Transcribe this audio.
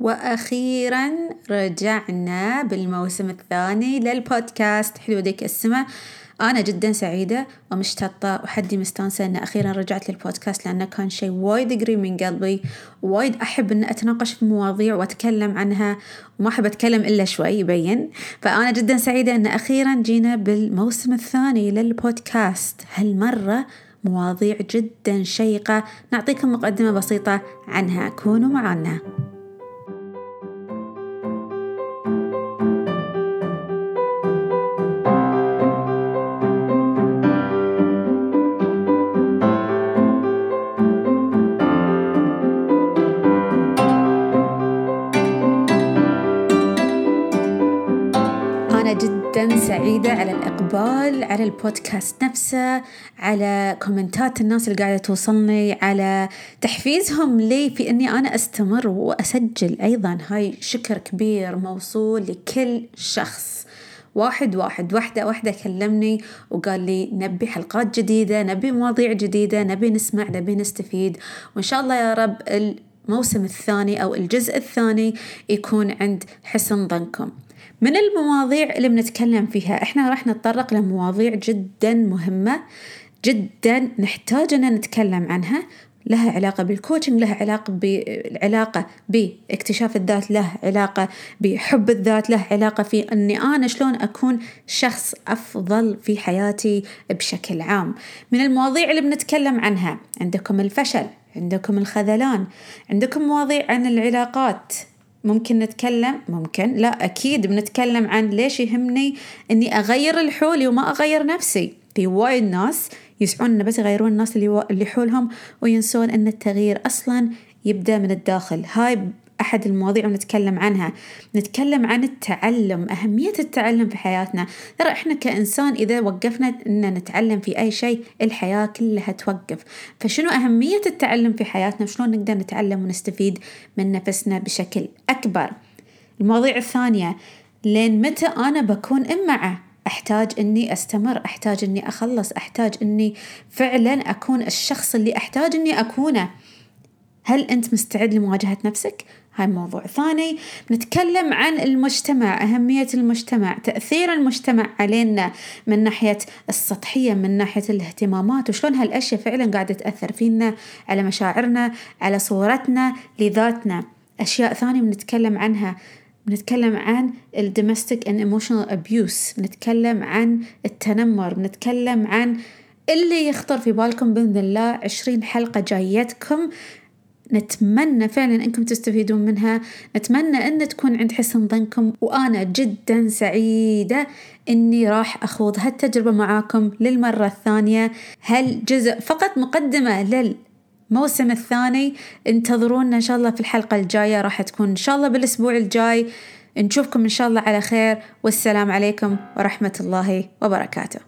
وأخيرا رجعنا بالموسم الثاني للبودكاست. حلو ديك السمع أنا جدا سعيدة ومشتطة وحدي مستانسة أن أخيرا رجعت للبودكاست لأنه كان شيء وايد قريب من قلبي. وايد أحب أن أتناقش في مواضيع وأتكلم عنها وما أحب أتكلم إلا شوي يبين. فأنا جدا سعيدة أن أخيرا جينا بالموسم الثاني للبودكاست. هالمرة مواضيع جدا شيقة. نعطيكم مقدمة بسيطة عنها. كونوا معنا. جدا سعيدة على الإقبال على البودكاست نفسه على كومنتات الناس اللي قاعدة توصلني على تحفيزهم لي في أني أنا أستمر وأسجل أيضا. هاي شكر كبير موصول لكل شخص. واحد واحد واحدة واحدة كلمني وقال لي نبي حلقات جديدة نبي مواضيع جديدة نبي نسمع نبي نستفيد. وإن شاء الله يا رب الموسم الثاني أو الجزء الثاني يكون عند حسن ظنكم. من المواضيع اللي بنتكلم فيها. إحنا راح نتطرق لمواضيع جدا مهمة جدا نحتاج أن نتكلم عنها. لها علاقة بالكوتشنج لها علاقة بالعلاقة باكتشاف الذات له علاقة بحب الذات له علاقة في أني أنا شلون أكون شخص أفضل في حياتي بشكل عام. من المواضيع اللي بنتكلم عنها عندكم الفشل عندكم الخذلان عندكم مواضيع عن العلاقات. ممكن نتكلم؟ ممكن. لا أكيد بنتكلم عن ليش يهمني أني أغير الحولي وما أغير نفسي. في وايد ناس يسعون أن بس يغيرون الناس اللي, اللي حولهم وينسون أن التغيير أصلا يبدأ من الداخل. هاي أحد المواضيع اللي نتكلم عنها. نتكلم عن التعلم أهمية التعلم في حياتنا. ترى إحنا كإنسان إذا وقفنا إن نتعلم في أي شيء الحياة كلها توقف. فشنو أهمية التعلم في حياتنا؟ شلون نقدر نتعلم ونستفيد من نفسنا بشكل أكبر؟ المواضيع الثانية لين متى أنا بكون إمعة أحتاج إني أستمر أحتاج إني أخلص أحتاج إني فعلا أكون الشخص اللي أحتاج إني أكونه. هل أنت مستعد لمواجهة نفسك؟ هاي موضوع ثاني. نتكلم عن المجتمع أهمية المجتمع تأثير المجتمع علينا من ناحية السطحية من ناحية الاهتمامات وشلون هالأشياء فعلا قاعدة تأثر فينا على مشاعرنا على صورتنا لذاتنا. أشياء ثانية بنتكلم عنها بنتكلم عن الدومستيك and emotional abuse بنتكلم عن التنمر بنتكلم عن اللي يخطر في بالكم بإذن الله. عشرين حلقة جايتكم. نتمنى فعلا إنكم تستفيدون منها. نتمنى إن تكون عند حسن ظنكم. وأنا جدا سعيدة إني راح أخوض هالتجربة معاكم للمرة الثانية. هالجزء فقط مقدمة لل الموسم الثاني؟ انتظرونا إن شاء الله في الحلقة الجاية. راح تكون إن شاء الله بالأسبوع الجاي. نشوفكم إن شاء الله على خير. والسلام عليكم ورحمة الله وبركاته.